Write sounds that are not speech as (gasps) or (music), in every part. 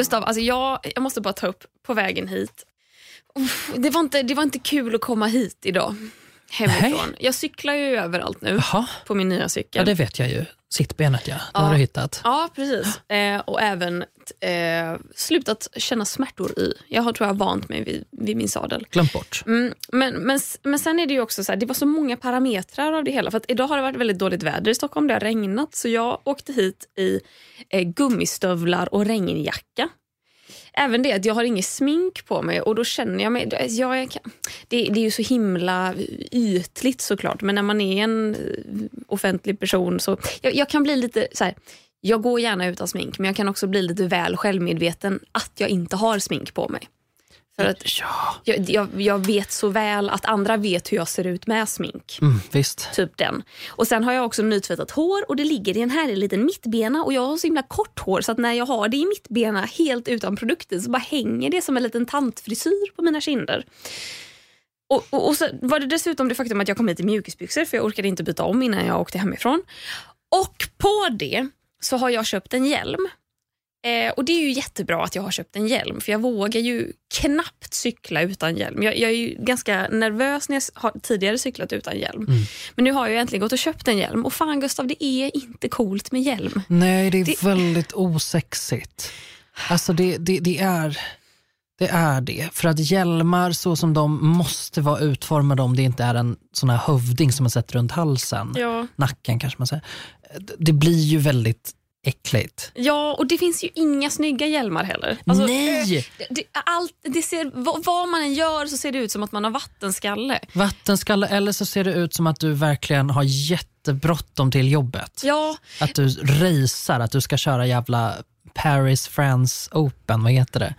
Gustav, alltså jag, jag måste bara ta upp på vägen hit. Uff, det, var inte, det var inte kul att komma hit idag. Hemifrån. Nej. Jag cyklar ju överallt nu Jaha, på min nya ja, cykel. det vet jag ju. Sittbenet ja, det Ja. har du hittat. Ja, precis. Eh, och även eh, slutat känna smärtor i. Jag har tror jag vant mig vid, vid min sadel. Glömt bort. Mm, men, men, men sen är det ju också så här, det var så många parametrar av det hela. För att idag har det varit väldigt dåligt väder i Stockholm, det har regnat. Så jag åkte hit i eh, gummistövlar och regnjacka. Även det att jag har inget smink på mig och då känner jag mig... Jag, jag kan, det, det är ju så himla ytligt såklart, men när man är en eh, offentlig person så... Jag, jag kan bli lite så här, jag går gärna utan smink, men jag kan också bli lite väl självmedveten att jag inte har smink på mig. För att Ja, jag, jag, jag vet så väl att andra vet hur jag ser ut med smink. mm, visst. Typ den. Och Sen har jag också nytvättat hår och det ligger i en härlig liten mittbena och jag har så himla kort hår så att när jag har det i mittbena helt utan produkter så bara hänger det som en liten tantfrisyr på mina kinder. Och, och, och så var det dessutom det faktum att jag kom hit i mjukisbyxor för jag orkade inte byta om innan jag åkte hemifrån. Och på det så har jag köpt en hjälm. Eh, och Det är ju jättebra att jag har köpt en hjälm för jag vågar ju knappt cykla utan hjälm. Jag, jag är ju ganska nervös när jag har tidigare cyklat utan hjälm. Men nu har jag äntligen gått och köpt en hjälm och fan Gustav, det är inte coolt med hjälm. Nej, det är Det- väldigt osexigt. Alltså det, det, det, är, det är det. För att hjälmar så som de måste vara utformade om det inte är en sån här hövding som man sätter runt halsen, Ja. nacken kanske man säger. Det blir ju väldigt äckligt. Ja, och det finns ju inga snygga hjälmar heller. Alltså, Nej! Det, allt, det ser, vad, vad man än gör så ser det ut som att man har vattenskalle. Vattenskalle eller så ser det ut som att du verkligen har jättebråttom till jobbet. Ja, Att du racear, att du ska köra jävla Paris France Open, vad heter det?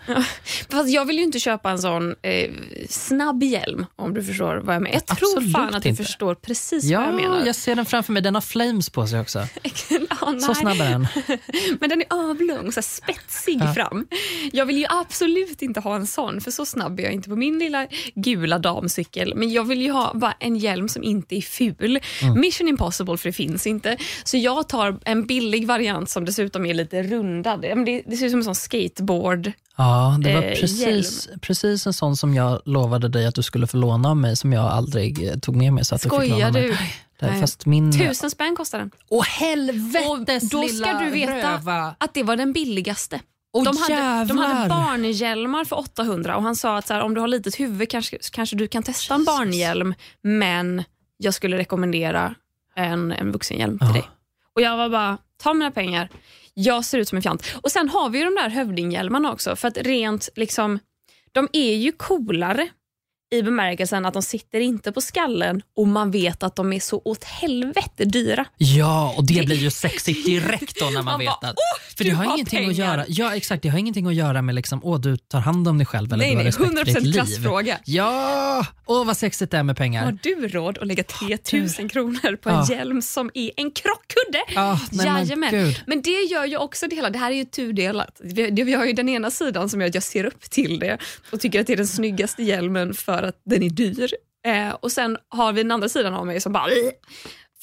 fast jag vill ju inte köpa en sån eh, snabb hjälm om du förstår vad jag menar. Jag tror Absolut fan att du inte. förstår precis vad jag Ja, menar. jag ser den framför mig. Den har flames på sig också. (laughs) Ja, Så snabb är den. (laughs) Men den är avlång, så spetsig Ja. fram. Jag vill ju absolut inte ha en sån, för så snabb är jag inte på min lilla gula damcykel. Men jag vill ju ha bara en hjälm som inte är ful. Mm. Mission impossible, för det finns inte. Så jag tar en billig variant som dessutom är lite rundad. Ja, men Det, det ser ut som en sån skateboard. Ja, det var Eh, precis, precis en sån som jag lovade dig att du skulle få låna av mig som jag aldrig eh, tog med mig. Så att du fick Skojar låna mig. du? Det, fast min... Tusen spänn kostar den. Åh helvetes Och då ska du veta röva. att det var den billigaste. Åh, de, hade, de hade barnhjälmar för 800 och han sa att så här, om du har litet huvud kanske, kanske du kan testa en barnhjälm men jag skulle rekommendera en, en vuxenhjälm till Ja. dig. Och jag var bara, ta mina pengar. Jag ser ut som en fjant. Och sen har vi ju de där hövdinghjälmarna också för att rent liksom, de är ju coolare i bemärkelsen att de sitter inte på skallen och man vet att de är så åt helvete dyra. Ja, och det blir ju sexigt direkt då när man, Man vet bara, att... "Åh, för det har ingenting att pengar." göra Ja, exakt. Det har ingenting att göra med liksom, åh, du tar hand om dig själv eller Nej, du har nej, respekt för ditt 100% liv. klassfråga. Ja, åh vad sexigt det är med pengar. Har du råd att lägga 3000 kronor på en Ja. hjälm som är en krockkudde? Ja, nej, men Jajamän. gud. Men det gör ju också det hela. Det här är ju tudelat. Vi, det- vi har ju den ena sidan som gör att jag ser upp till det och tycker att det är den snyggaste hjälmen för att den är dyr. Eh, och sen har vi den andra sidan av mig som bara "Ih,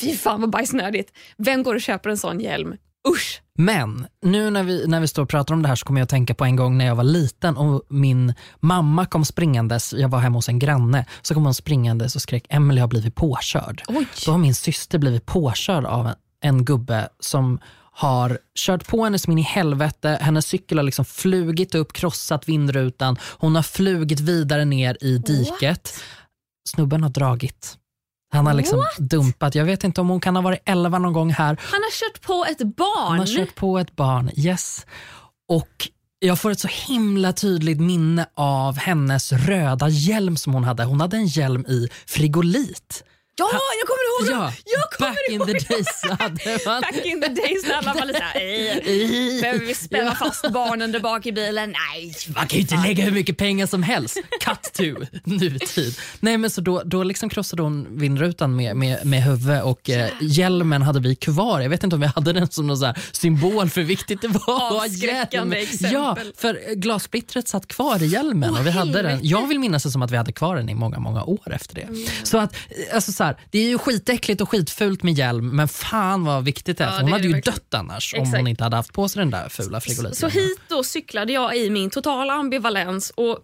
Fy fan vad bajsnödigt. Vem går och köper en sån hjälm? Usch. Men nu när vi, när vi står och pratar om det här så kommer jag att tänka på en gång när jag var liten och min mamma kom springandes, jag var hemma hos en granne, så kom hon springandes och skrek Emelie har blivit påkörd. Oj. Då har min syster blivit påkörd av en, en gubbe som har kört på henne som in i helvete, hennes cykel har liksom flugit upp, krossat vindrutan, hon har flugit vidare ner i diket. Snubben har dragit. Han har liksom dumpat, jag vet inte om hon kan ha varit 11 någon gång här Han har kört på ett barn. han har kört på ett barn, yes. Och jag får ett så himla tydligt minne av hennes röda hjälm som hon hade. Hon hade en hjälm i frigolit. Ja, jag kommer ihåg Ja, det. Jag kommer back in ihåg the det. days hade man... Back in the days när alla var lite såhär, "Eh, (laughs) behöver vi spänna fast barnen där bak i bilen? Nej. Man kan ju inte lägga hur mycket pengar som helst. Cut to nutid. Nej, men så då, då liksom krossade hon vindrutan med, med, med huvudet och eh, hjälmen hade vi kvar. Jag vet inte om vi hade den som någon symbol för hur viktigt det var Avskräckande hjälm. exempel. Ja, för glassplittret satt kvar i hjälmen Åh, och vi hade den. Jag vill minnas det som att vi hade kvar den i många, många år efter det. Så att, alltså så här, här, det är ju skitäckligt och skitfult med hjälm men fan vad viktigt det är. Ja, för hon hade ju verkligen. dött annars om Exakt. hon inte hade haft på sig den där fula frigoliten. Så hit då cyklade jag i min totala ambivalens och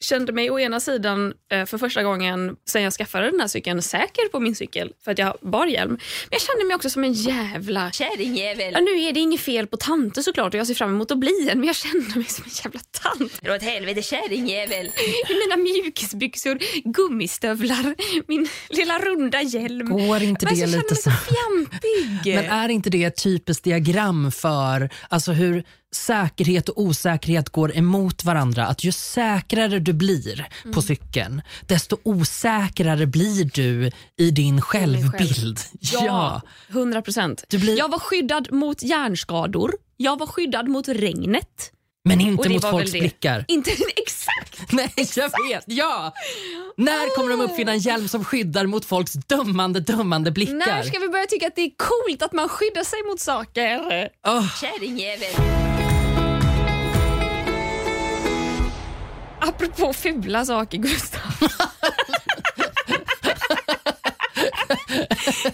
kände mig å ena sidan eh, för första gången sen jag skaffade den här cykeln säker på min cykel för att jag bar hjälm. Men jag kände mig också som en jävla Kärringjävel. Ja, nu är det inget fel på tanter såklart och jag ser fram emot att bli en men jag kände mig som en jävla tant. Dra åt helvete kärringjävel. I mina mjukisbyxor, gummistövlar, min lilla runda hjälm. Går inte Men det jag lite kände mig så fjantig. Men är inte det ett typiskt diagram för alltså hur säkerhet och osäkerhet går emot varandra? Att ju säkrare du blir Mm. på cykeln, desto osäkrare blir du i din självbild. Ja, 100 procent. Blir- Jag var skyddad mot hjärnskador. Jag var skyddad mot regnet. Men inte mot folks blickar. Inte (laughs) exakt. (laughs) Nej, jag vet. Ja! När kommer de uppfinna en hjälm som skyddar mot folks dömande, dömande blickar? När ska vi börja tycka att det är coolt att man skyddar sig mot saker? Åh, Kärringjävel. Apropå fula saker, Gustav.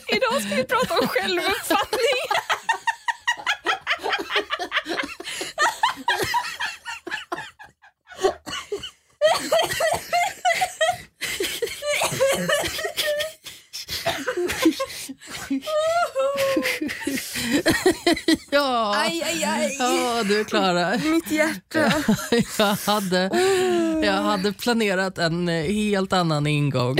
Idag ska vi prata om självuppfattning ja. Aj, aj, aj. Ja, du är Klara. Mitt hjärta. Jag hade, jag hade planerat en helt annan ingång.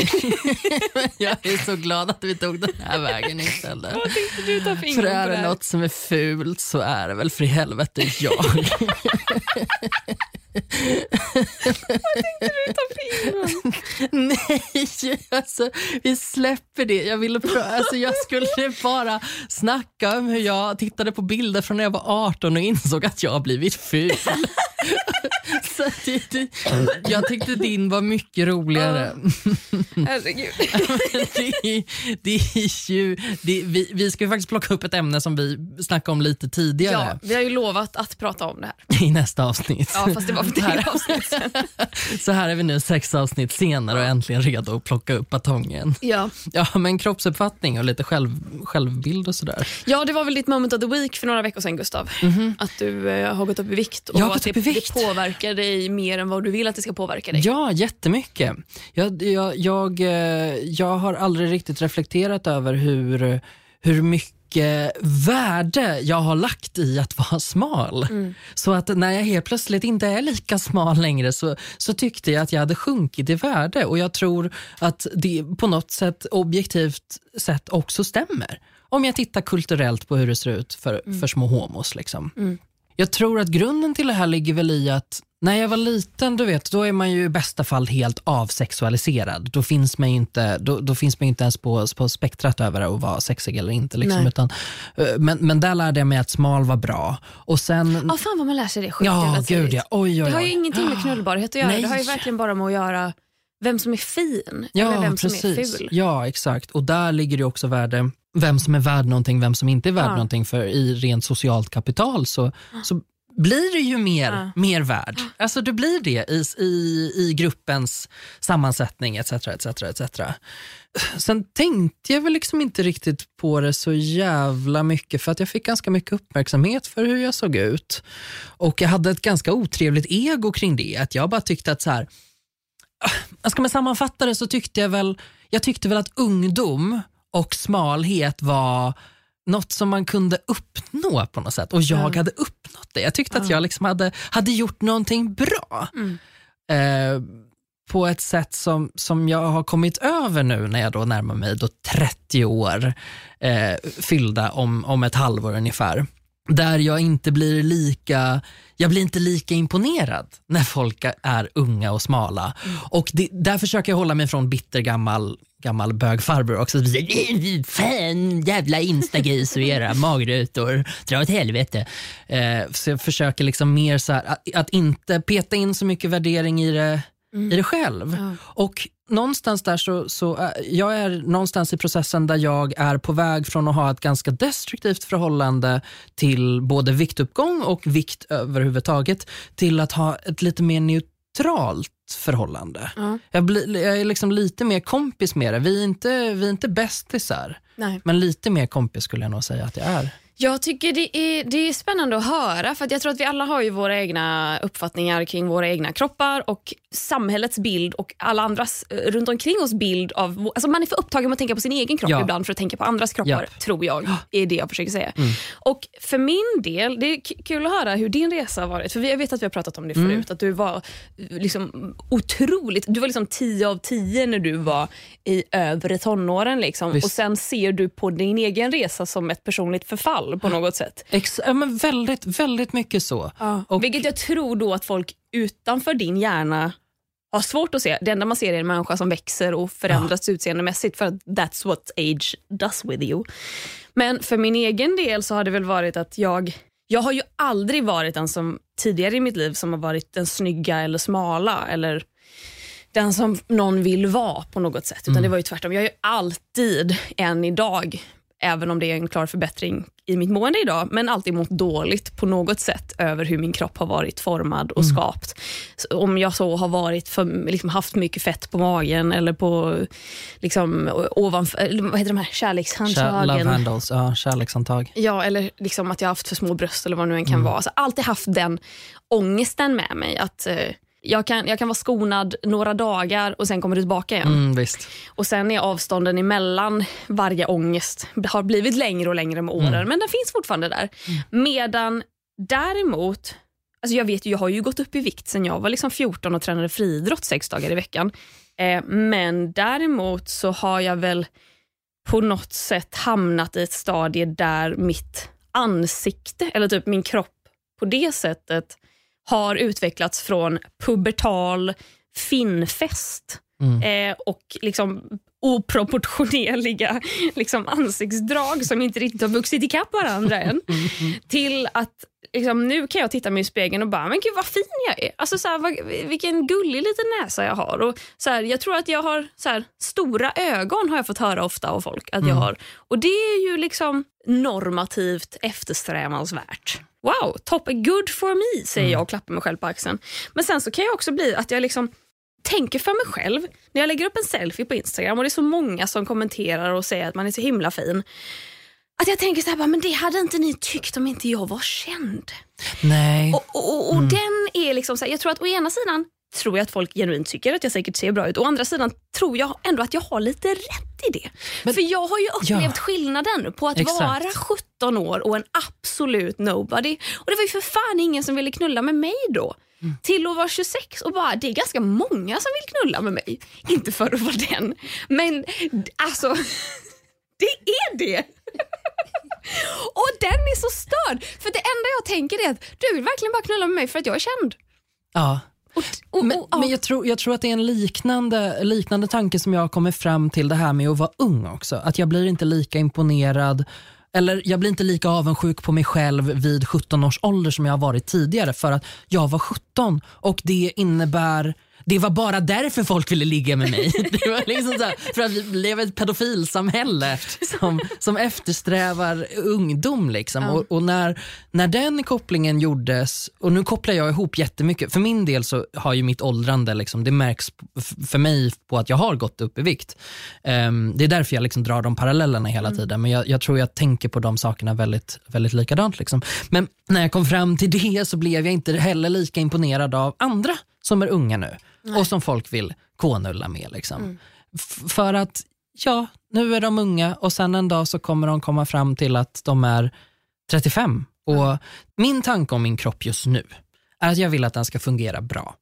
Jag är så glad att vi tog den här vägen istället. Vad tänkte du ta för För ingång på är det något som är fult så är det väl för i helvete jag tänkte du ta för? (laughs) Nej, alltså, vi släpper det. Jag, ville alltså, jag skulle bara snacka om hur jag tittade på bilder från när jag var 18 och insåg att jag har blivit ful. Så det, det, jag tyckte din var mycket roligare. Herregud. (laughs) det, det är ju, det, vi, vi ska ju faktiskt plocka upp ett ämne som vi snackade om lite Ja, tidigare vi har ju lovat att prata om det här. i nästa avsnitt. Ja, fast det var för tre avsnitt sen. Så här är vi nu sex avsnitt senare och äntligen redo att plocka upp batongen. Ja. Ja, men kroppsuppfattning och lite själv, självbild och sådär. ja, det var väl ditt moment of the week för några veckor sedan, Gustav. Att du eh, har gått upp i vikt och Jag har gått upp i vikt. Det påverkar dig mer än vad du vill att det ska påverka dig. Ja, jättemycket. Jag, jag, jag, eh, jag har aldrig riktigt reflekterat över hur, hur mycket värde jag har lagt i att vara smal. Så att när jag helt plötsligt inte är lika smal längre så, så tyckte jag att jag hade sjunkit i värde och jag tror att det på något sätt objektivt sett också stämmer. Om jag tittar kulturellt på hur det ser ut för, för små homos. Liksom. Jag tror att grunden till det här ligger väl i att när jag var liten, du vet, då är man ju i bästa fall helt avsexualiserad. Då finns man ju inte, då, då finns man inte ens på, på spektrat över att vara sexig eller inte. Liksom, utan, eh, men, men där lärde jag mig att smal var bra. Och sen, Ja, fan vad man lär sig det sjukt ja gud tidigt. ja, oj oj Det har ju oj. ingenting med knullbarhet att göra. Nej. Det har ju verkligen bara med att göra vem som är fin eller Ja, vem som är precis. ful. Ja, exakt. Och där ligger det också värde, vem som är värd någonting, vem som inte är värd Ja. någonting. För i rent socialt kapital så, så blir det ju mer, Ja. mer värd. Alltså du blir det i, i, i gruppens sammansättning etc. etc, etc. Sen tänkte jag väl liksom inte riktigt på det så jävla mycket för att jag fick ganska mycket uppmärksamhet för hur jag såg ut. Och jag hade ett ganska otrevligt ego kring det. Att jag bara tyckte att så här, ska man sammanfatta det så tyckte jag väl, jag tyckte väl att ungdom och smalhet var något som man kunde uppnå på något sätt. Och jag Ja. hade uppnått det. Jag tyckte att jag liksom hade, hade gjort någonting bra. Mm. Eh, på ett sätt som, som jag har kommit över nu när jag då närmar mig då 30 år eh, fyllda om, om ett halvår ungefär. Där jag inte blir lika jag blir inte lika imponerad när folk är unga och smala. Och det, där försöker jag hålla mig från bitter gammal, bögfarbror också. (laughs) Fan jävla instagris och era magrutor, dra åt helvete. Eh, så jag försöker liksom mer så här, att, inte peta in så mycket värdering i det, i det själv. Ja. Och någonstans där så, så äh, jag är någonstans i processen där jag är på väg från att ha ett ganska destruktivt förhållande till både viktuppgång och vikt överhuvudtaget till att ha ett lite mer neutralt förhållande. Ja. Jag, blir, jag är liksom lite mer kompis med det. Vi är inte, vi är inte bästisar, Nej. men lite mer kompis skulle jag nog säga att jag är. Jag tycker det är, det är spännande att höra för att jag tror att vi alla har ju våra egna uppfattningar kring våra egna kroppar och samhällets bild och alla andras eh, runt omkring oss bild av... Alltså man är för upptagen med att tänka på sin egen kropp Ja. ibland för att tänka på andras kroppar, Ja. Mm. tror jag. (gasps) är det jag försöker säga. Och för min del, det är kul att höra hur din resa har varit. För vi- jag vet att vi har pratat om det Mm. förut, att du var eh, liksom otroligt... Du var liksom 10 av 10 när du var i övre tonåren. Liksom. Visst. Och sen ser du på din egen resa som ett personligt förfall på något sätt. Ex- ja, men väldigt, väldigt mycket så. Och, Vilket jag tror då att folk utanför din hjärna har svårt att se. Det enda man ser är en människa som växer och förändras utseendemässigt för att that's what age does with you. Men för min egen del så har det väl varit att jag jag har ju aldrig varit den som tidigare i mitt liv som har varit den snygga eller smala eller den som någon vill vara på något sätt. Utan det var ju tvärtom. Jag är ju alltid, än idag, även om det är en klar förbättring i mitt mående idag, men alltid mått dåligt på något sätt över hur min kropp har varit formad och skapt. Så om jag så har varit för, liksom haft mycket fett på magen eller på liksom, ovanför, vad heter de här, kär, kärlekshandslagen. love handles, ja, kärlekshandtag. Ja, eller liksom att jag har haft för små bröst eller vad det nu än kan vara. Alltså, alltid haft den ångesten med mig. Att eh, jag, kan, jag kan vara skonad några dagar och sen kommer det tillbaka igen. Mm, visst. Och Sen är avstånden emellan varje ångest har blivit längre och längre med åren, men den finns fortfarande där. Medan däremot, alltså jag vet ju, jag har ju gått upp i vikt sen jag var liksom 14 och tränade friidrott sex dagar i veckan. Eh, men däremot så har jag väl på något sätt hamnat i ett stadie där mitt ansikte, eller typ min kropp på det sättet har utvecklats från pubertal finfest eh, och liksom oproportionerliga liksom ansiktsdrag som inte riktigt har vuxit ikapp varandra än. till att liksom, nu kan jag titta mig i spegeln och bara, men gud vad fin jag är. Alltså, så här, vad, vilken gullig liten näsa jag har. Och, så här, jag tror att jag har så här, stora ögon har jag fått höra ofta av folk att jag har. Och det är ju liksom normativt eftersträvansvärt. Wow, top good for me säger jag och klappar mig själv på axeln. Men sen så kan jag också bli att jag liksom tänker för mig själv när jag lägger upp en selfie på Instagram och det är så många som kommenterar och säger att man är så himla fin. Att jag tänker så här, bara, men det hade inte ni tyckt om inte jag var känd. Nej. Och, och, och den är liksom så här, jag tror att å ena sidan tror jag att folk genuint tycker att jag säkert ser bra ut. Å andra sidan tror jag ändå att jag har lite rätt i det. För jag har ju upplevt Ja. skillnaden på att Exakt. vara 17 år och en absolut nobody. Och Det var ju för fan ingen som ville knulla med mig då. Till att vara 26 och bara, det är ganska många som vill knulla med mig. Inte för att vara den, men alltså (laughs) det är det. (laughs) och den är så störd. För det enda jag tänker är att du vill verkligen bara knulla med mig för att jag är känd. Ja. Och, och, Men, och, men jag, tror, jag tror att det är en liknande, liknande tanke som jag har kommit fram till det här med att vara ung också. Att jag blir inte lika imponerad eller jag blir inte lika avundsjuk på mig själv vid 17 års ålder som jag har varit tidigare för att jag var 17 och det innebär det var bara därför folk ville ligga med mig. (laughs) Det var liksom så här, för att vi lever i ett pedofilsamhälle som, som eftersträvar ungdom. Liksom. Och, och när, när den kopplingen gjordes, och nu kopplar jag ihop jättemycket. För min del så har ju mitt åldrande, liksom, det märks för mig på att jag har gått upp i vikt. Ehm, det är därför jag liksom drar de parallellerna hela tiden. Men jag, jag tror jag tänker på de sakerna väldigt, väldigt likadant. Liksom. Men när jag kom fram till det så blev jag inte heller lika imponerad av andra som är unga nu och som folk vill konulla med. Liksom. F- för att ja, nu är de unga och sen en dag så kommer de komma fram till att de är 35. Och Min tanke om min kropp just nu är att jag vill att den ska fungera bra.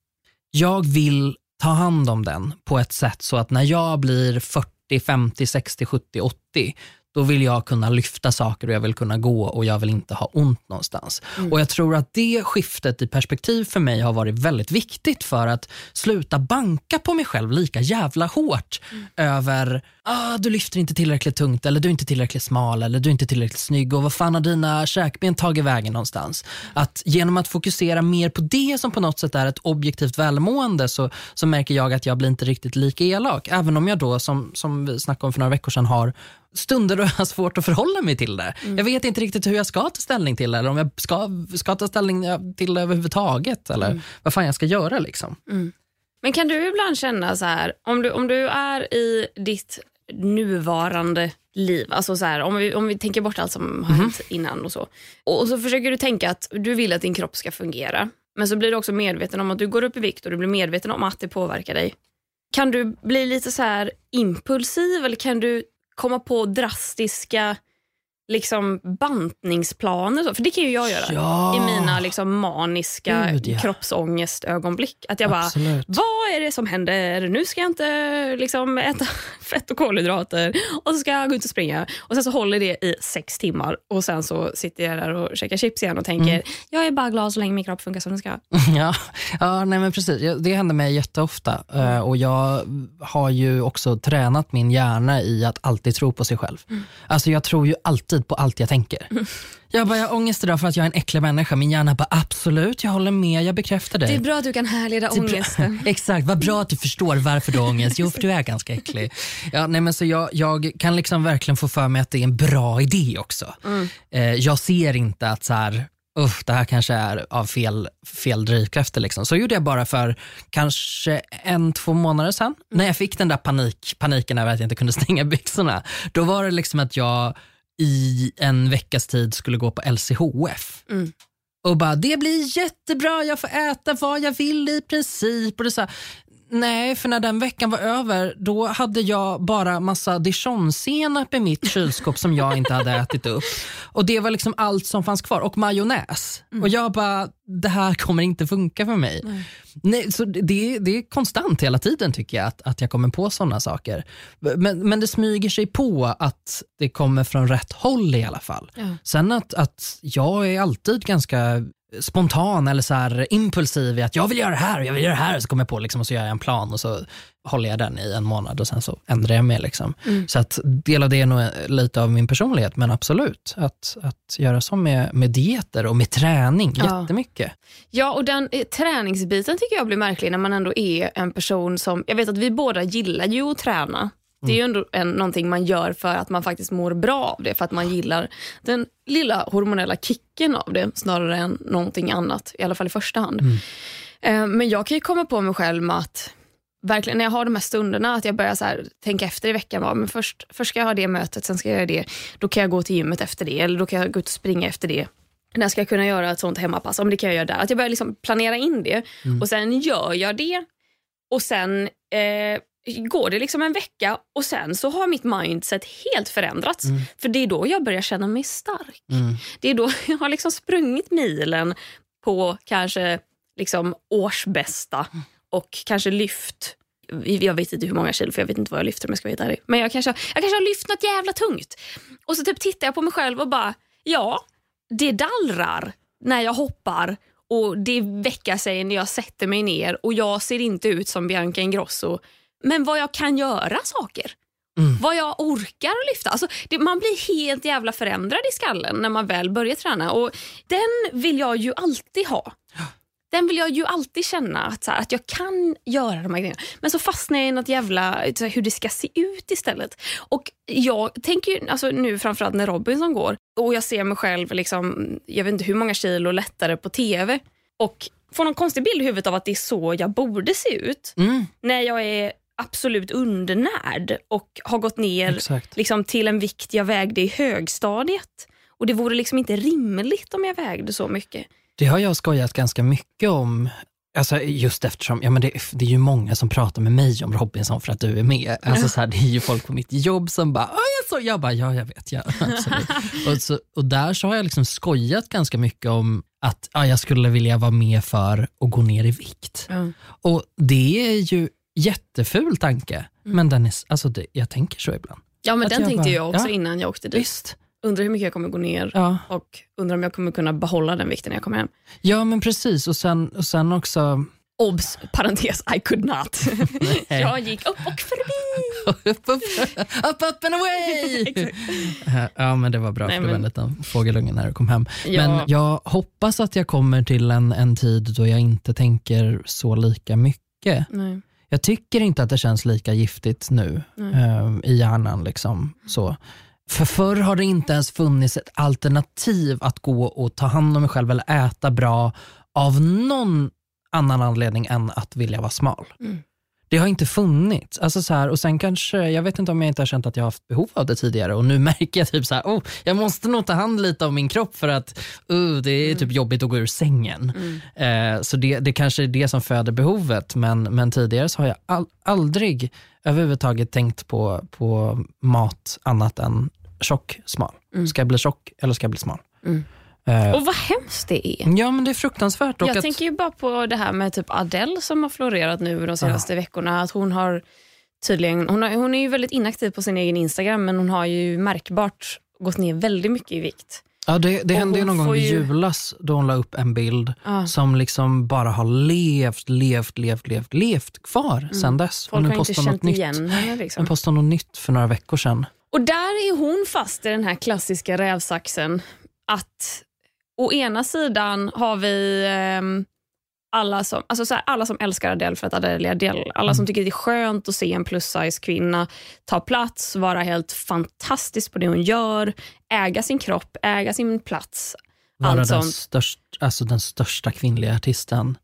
Jag vill ta hand om den på ett sätt så att när jag blir 40, 50, 60, 70, 80 då vill jag kunna lyfta saker och jag vill kunna gå och jag vill inte ha ont någonstans. Och Jag tror att det skiftet i perspektiv för mig har varit väldigt viktigt för att sluta banka på mig själv lika jävla hårt över ah, du lyfter inte tillräckligt tungt eller du är inte tillräckligt smal eller du är inte tillräckligt snygg och vad fan har dina käkben tagit vägen någonstans? Att genom att fokusera mer på det som på något sätt är ett objektivt välmående så, så märker jag att jag blir inte riktigt lika elak. Även om jag då, som, som vi snackade om för några veckor sedan, har stunder då jag har svårt att förhålla mig till det. Jag vet inte riktigt hur jag ska ta ställning till det eller om jag ska, ska ta ställning till det överhuvudtaget eller vad fan jag ska göra. liksom. Men kan du ibland känna så här, om du, om du är i ditt nuvarande liv, alltså så här, om, vi, om vi tänker bort allt som har hänt innan och så. Och, och så försöker du tänka att du vill att din kropp ska fungera. Men så blir du också medveten om att du går upp i vikt och du blir medveten om att det påverkar dig. Kan du bli lite så här impulsiv eller kan du komma på drastiska liksom bantningsplaner? För det kan ju jag göra Ja. i mina liksom maniska Gud, ja. kroppsångestögonblick. Att jag bara, Absolut. vad är det som händer? Nu ska jag inte liksom äta (laughs) fett och kolhydrater och så ska jag gå ut och springa. Och Sen så håller det i sex timmar och sen så sitter jag där och käkar chips igen och tänker, Mm. jag är bara glad så länge min kropp funkar som den ska. (laughs) Ja, ja nej men precis. Det händer mig jätteofta Eh, och jag har ju också tränat min hjärna i att alltid tro på sig själv. Alltså jag tror ju alltid på allt jag tänker. Jag bara, jag har ångest idag för att jag är en äcklig människa. Min hjärna bara, absolut, jag håller med, jag bekräftar dig. Det är bra att du kan härleda ångesten. (laughs) Exakt, vad bra att du förstår varför du har ångest. Jo, för du är ganska äcklig. Ja, nej, men så jag, jag kan liksom verkligen få för mig att det är en bra idé också. Eh, jag ser inte att så här, Uff, det här kanske är av fel, fel drivkrafter. Liksom. Så gjorde jag bara för kanske en, två månader sedan. När jag fick den där panik, paniken över att jag inte kunde (laughs) stänga byxorna. Då var det liksom att jag i en veckas tid skulle gå på LCHF. Och bara, det blir jättebra, jag får äta vad jag vill i princip. Och det så här, nej, för när den veckan var över, då hade jag bara massa dijonsenap i mitt kylskåp som jag inte hade ätit upp. Och det var liksom allt som fanns kvar. Och majonnäs. Och jag bara, det här kommer inte funka för mig. Nej. så det, det är konstant hela tiden tycker jag, att, att jag kommer på sådana saker. Men, men det smyger sig på att det kommer från rätt håll i alla fall. Ja. Sen att, att jag är alltid ganska spontan eller så här impulsiv i att jag vill göra det här och jag vill göra det här. Så kommer jag på liksom, och så gör jag en plan och så håller jag den i en månad och sen så ändrar jag mig. Liksom. Så att del av det är nog lite av min personlighet, men absolut. Att, att göra så med, med dieter och med träning, Ja. jättemycket. Ja, och den eh, träningsbiten tycker jag blir märklig när man ändå är en person som, jag vet att vi båda gillar ju att träna. Det är ju ändå en, någonting man gör för att man faktiskt mår bra av det, för att man gillar den lilla hormonella kicken av det snarare än någonting annat, i alla fall i första hand. Eh, Men jag kan ju komma på mig själv med att verkligen när jag har de här stunderna, att jag börjar så här, tänka efter i veckan. Bara, men först, först ska jag ha det mötet, sen ska jag göra det. Då kan jag gå till gymmet efter det, eller då kan jag gå ut och springa efter det. När ska jag kunna göra ett sånt hemmapass? Om det kan jag göra där. Att jag börjar liksom planera in det och sen gör jag det. Och sen eh, går det liksom en vecka och sen så har mitt mindset helt förändrats. För det är då jag börjar känna mig stark. Det är då (laughs) jag har liksom sprungit milen på kanske liksom årsbästa och kanske lyft jag vet inte hur många kilo, för jag vet inte vad jag lyfter om jag ska vara helt. Men jag kanske, jag kanske har lyft något jävla tungt. Och så typ tittar jag på mig själv och bara, ja, det dallrar när jag hoppar och det väcker sig när jag sätter mig ner och jag ser inte ut som Bianca Ingrosso. Men vad jag kan göra saker. Vad jag orkar lyfta. Alltså, det, man blir helt jävla förändrad i skallen när man väl börjar träna. Och Den vill jag ju alltid ha. Den vill jag ju alltid känna att, så här, att jag kan göra de här grejerna. Men så fastnar jag i något jävla här, hur det ska se ut istället. Och jag tänker ju, alltså nu framförallt när Robinson går och jag ser mig själv, liksom, jag vet inte hur många kilo lättare på TV och får någon konstig bild i huvudet av att det är så jag borde se ut Mm, när jag är absolut undernärd och har gått ner exakt. liksom, till en vikt jag vägde i högstadiet. Och Det vore liksom inte rimligt om jag vägde så mycket. Det har jag skojat ganska mycket om. Alltså just eftersom ja, men det, det är ju många som pratar med mig om Robinson för att du är med. Alltså så här, det är ju folk på mitt jobb som bara, "Ah, jag, så, jag bara, ja jag vet, ja, (laughs) absolut. och, så, och där så har jag liksom skojat ganska mycket om att ja, jag skulle vilja vara med för att gå ner i vikt. Och det är ju jätteful tanke, men den är, alltså det, jag tänker så ibland. Ja, men Att den jag tänkte bara- jag också ja. innan jag åkte dit. Visst. Undrar hur mycket jag kommer gå ner Ja. och undrar om jag kommer kunna behålla den vikten när jag kommer hem. ja, men precis. Och sen, och sen också Obs! Parentes, I could not. (laughs) Jag gick upp och förbi. (laughs) upp, upp, up, up and away! (laughs) ja, men det var bra Nej, för men- liten fågelunge när du kom hem. Ja. Men jag hoppas att jag kommer till en, en tid då jag inte tänker så lika mycket. Nej. Jag tycker inte att det känns lika giftigt nu eh, i hjärnan. Liksom, så. För förr har det inte ens funnits ett alternativ att gå och ta hand om mig själv eller äta bra av någon annan anledning än att vilja vara smal. Mm. Det har inte funnits. Alltså så här, och sen kanske, jag vet inte om jag inte har känt att jag har haft behov av det tidigare och nu (laughs) märker jag typ så här, oh, jag måste nog ta hand lite om min kropp för att uh, det är typ jobbigt att gå ur sängen. Eh, så det, det kanske är det som föder behovet men, men tidigare så har jag all, aldrig överhuvudtaget tänkt på, på mat annat än tjock, smal. Ska jag bli tjock eller ska jag bli smal? Mm. Eh, Och vad hemskt det är. ja men det är fruktansvärt. Och Jag att, tänker ju bara på det här med typ Adele som har florerat nu de senaste veckorna. Att hon har tydligen, hon, har, hon är ju väldigt inaktiv på sin egen Instagram men hon har ju märkbart gått ner väldigt mycket i vikt. Ja, det det Och hände ju hon någon gång i ju- julas då hon la upp en bild Ja. som liksom bara har levt, levt, levt, levt, levt kvar sen dess. Mm. Folk nu har inte postar hon känt något nytt. igen henne. Hon Liksom. postade något nytt för några veckor sedan. Och där är hon fast i den här klassiska rävsaxen. Att å ena sidan har vi ehm, alla, som, alltså så här, alla som älskar Adele för att Adele är Adele. Alla som tycker det är skönt att se en plus size kvinna ta plats, vara helt fantastisk på det hon gör, äga sin kropp, äga sin plats. Vara Allt den, störst, alltså den största kvinnliga artisten.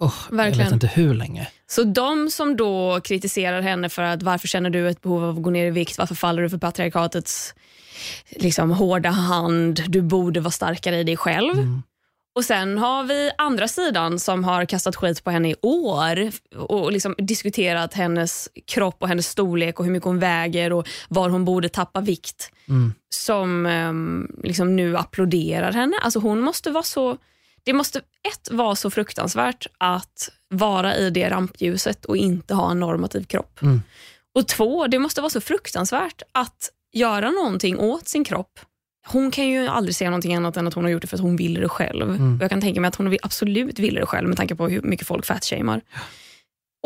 Oh, jag Verkligen. vet inte hur länge. Så de som då kritiserar henne för att varför känner du ett behov av att gå ner i vikt, varför faller du för patriarkatets liksom, hårda hand, du borde vara starkare i dig själv. Mm. Och Sen har vi andra sidan som har kastat skit på henne i år och liksom diskuterat hennes kropp och hennes storlek och hur mycket hon väger och var hon borde tappa vikt. Mm. Som ehm, liksom nu applåderar henne. Alltså hon måste vara så... Det måste ett vara så fruktansvärt att vara i det rampljuset och inte ha en normativ kropp. Mm. Och två, det måste vara så fruktansvärt att göra någonting åt sin kropp. Hon kan ju aldrig säga någonting annat än att hon har gjort det för att hon ville det själv. Mm. Jag kan tänka mig att hon absolut ville det själv med tanke på hur mycket folk fatshamear.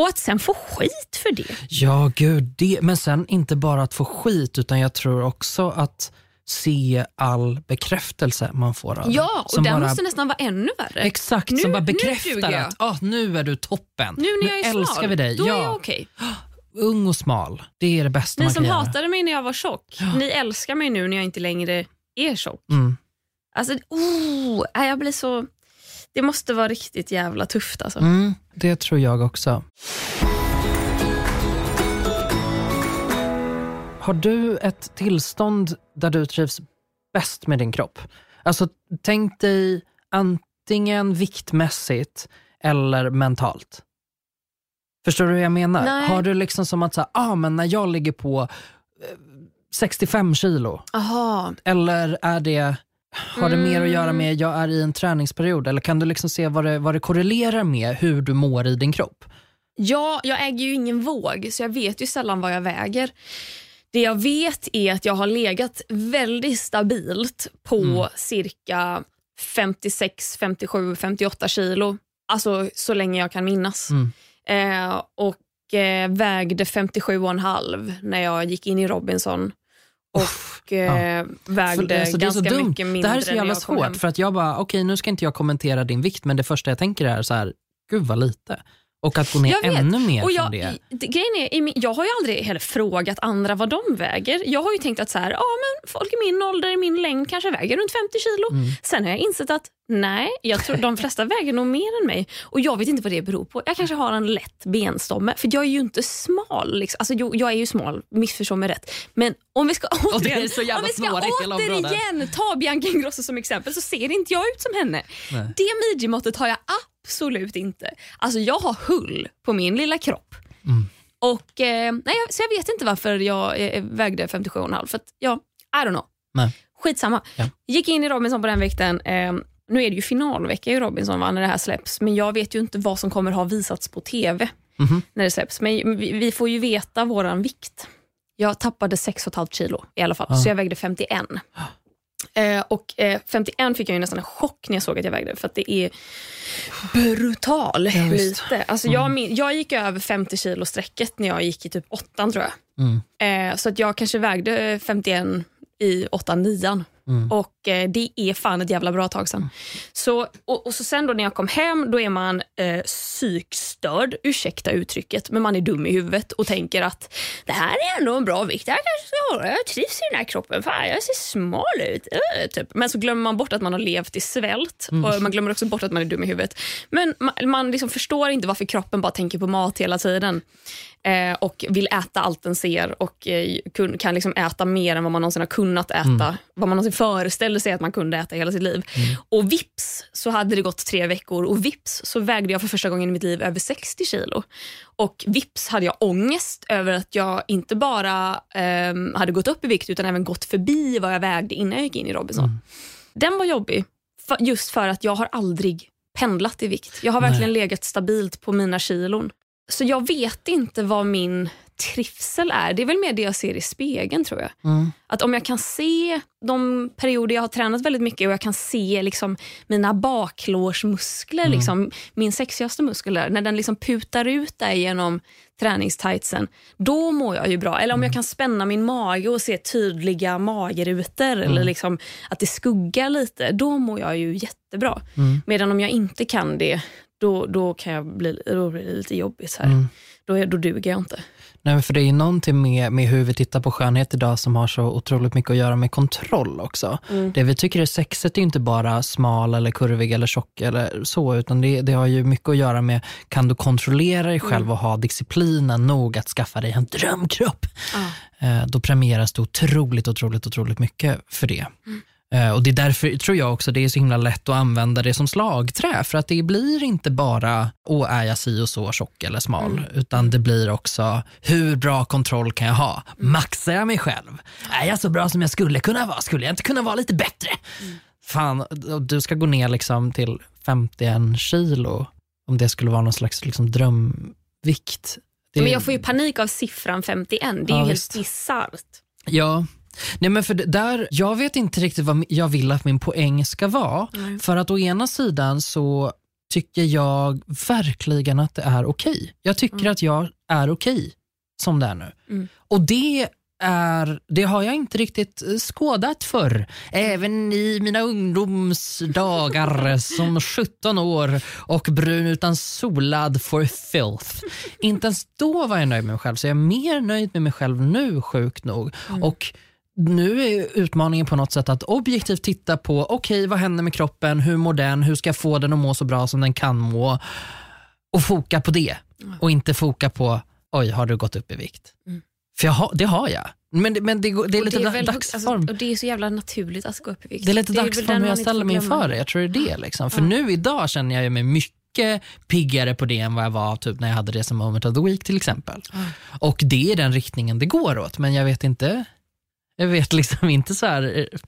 Och att sen få skit för det. Ja, gud. Det, men sen inte bara att få skit, utan jag tror också att se all bekräftelse man får av. Ja, och Som den bara- måste nästan vara ännu värre. Exakt, Nu- som bara nu bekräftar att ah, nu är du toppen. Nu när jag är älskar smal, vi dig. då ja, är jag okej. (gasps) Ung och smal, det är det bästa Ni som göra. hatade mig när jag var tjock, ni älskar mig nu när jag inte längre är tjock. Mm. Alltså, oh, jag blir så... Det måste vara riktigt jävla tufft alltså. Mm, det tror jag också. Har du ett tillstånd där du trivs bäst med din kropp? Alltså tänk dig antingen viktmässigt eller mentalt. Förstår du hur jag menar? Nej. Har du liksom som att, så här, ah, men när jag ligger på eh, 65 kilo, Aha. eller är det, har det mer att göra Mm. med jag är i en träningsperiod? Eller kan du liksom se vad det, vad det korrelerar med hur du mår i din kropp? Ja, jag äger ju ingen våg, så jag vet ju sällan vad jag väger. Det jag vet är att jag har legat väldigt stabilt på Mm. cirka 56, 57, 58 kilo. Alltså så länge jag kan minnas. Mm. Eh, och eh, vägde 57,5 när jag gick in i Robinson. Och eh, vägde För- alltså, ganska mycket mindre Det här är så jävla hem. svårt för att jag bara, okej nu ska inte jag kommentera din vikt men det första jag tänker är så här, gud vad lite. Och att gå ner ännu mer Och från jag, det. det- Grejen är, jag har ju aldrig heller frågat andra vad de väger. Jag har ju tänkt att så här, ja, men folk i min ålder, i min längd kanske väger runt 50 kilo. Mm. Sen har jag insett att nej, jag tror de flesta väger nog mer än mig. Och Jag vet inte vad det beror på. Jag kanske har en lätt benstomme. För jag är ju inte smal. Liksom. Alltså, jo, jag är ju smal, missförstå mig rätt. Men om vi ska återigen, om vi ska återigen ta Bianca Ingrosso som exempel så ser inte jag ut som henne. Nej. Det midjemåttet har jag absolut inte. Alltså jag har hull på min lilla kropp. Mm. Och, eh, nej, så jag vet inte varför jag eh, vägde 57,5. För att, ja, I don't know. Nej. Skitsamma. Ja. Gick in i Robinson på den vikten. Eh, nu är det ju finalvecka i Robinson när det här släpps. Men jag vet ju inte vad som kommer ha visats på TV Mhm. när det släpps. Men vi, vi får ju veta våran vikt. Jag tappade 6,5 kilo i alla fall, Ja. så jag vägde 51. Eh, och eh, 51 fick jag ju nästan en chock när jag såg att jag vägde för att det är brutal Ja, lite. Alltså jag, min, jag gick över 50 kilo strecket när jag gick i typ åttan tror jag. Mm. Eh, så att jag kanske vägde 51 i åttan, nian. Och eh, det är fan ett jävla bra tag sedan. Så, och, och så sen då när jag kom hem, då är man eh, psykstörd, ursäkta uttrycket, men man är dum i huvudet och tänker att det här är ändå en bra vikt, här kanske ska hålla, jag trivs i den här kroppen, fan jag ser smal ut. eh, typ. Men så glömmer man bort att man har levt i svält. Och man glömmer också bort att man är dum i huvudet. Men man, man liksom förstår inte varför kroppen bara tänker på mat hela tiden eh, och vill äta allt den ser och eh, kun, kan liksom äta mer än vad man någonsin har kunnat äta. Vad man någonsin föreställde sig att man kunde äta hela sitt liv. Och vips så hade det gått tre veckor och vips så vägde jag för första gången i mitt liv över 60 kilo. Och vips hade jag ångest över att jag inte bara ehm, hade gått upp i vikt utan även gått förbi vad jag vägde innan jag gick in i Robinson. Den var jobbig, för, just för att jag har aldrig pendlat i vikt. Jag har verkligen legat stabilt på mina kilon. Så jag vet inte vad min trivsel är. Det är väl mer det jag ser i spegeln tror jag. Att om jag kan se de perioder jag har tränat väldigt mycket och jag kan se liksom mina baklårsmuskler, liksom, min sexigaste muskel där, när den liksom putar ut där genom träningstightsen, då mår jag ju bra. Eller om jag kan spänna min mage och se tydliga magrutor eller liksom att det skuggar lite, då mår jag ju jättebra. Medan om jag inte kan det, då, då kan jag bli, då blir det lite jobbigt. Här. Då, är- då duger jag inte. Nej, för det är någonting med, med hur vi tittar på skönhet idag som har så otroligt mycket att göra med kontroll också. Det vi tycker är sexigt är inte bara smal eller kurvig eller tjock eller så, utan det, det har ju mycket att göra med, kan du kontrollera dig själv och ha disciplinen nog att skaffa dig en drömkropp? Eh, då premieras det otroligt, otroligt, otroligt mycket för det. Eh, Och Det är därför tror jag också det är så himla lätt att använda det som slagträ. För att det blir inte bara, åh är jag si och så tjock eller smal. Utan det blir också, hur bra kontroll kan jag ha? Maxar jag mig själv? Är jag så bra som jag skulle kunna vara? Skulle jag inte kunna vara lite bättre? Fan, och du ska gå ner liksom till 51 kilo. Om det skulle vara någon slags liksom drömvikt. Det, Men jag får ju panik av siffran 51. Det är Ja, ju visst. helt bisarrt. Ja. Nej, men för där, jag vet inte riktigt vad jag vill att min poäng ska vara. För att å ena sidan så tycker jag verkligen att det är okej. Jag tycker att jag är okej som det är nu. Och det är, det har jag inte riktigt eh, skådat för. Även i mina ungdomsdagar (laughs) som 17 år och brun utan solad for filth. Inte ens då var jag nöjd med mig själv, så jag är mer nöjd med mig själv nu, sjukt nog. Och nu är utmaningen på något sätt att objektivt titta på, okej vad händer med kroppen, hur mår den, hur ska jag få den att må så bra som den kan må? Och foka på det. Och inte foka på, oj har du gått upp i vikt? För jag har, det har jag. Men, det- men det, det är lite det da- väl- dagsform. Alltså, och det är så jävla naturligt att gå upp i vikt. Det är lite väl dagsform den hur jag ställer mig inför det. Jag tror det är det. Liksom. För nu idag känner jag mig mycket piggare på det än vad jag var typ när jag hade det som moment of the week till exempel. Och det är den riktningen det går åt. Men jag vet inte, jag vet liksom inte så här, eh,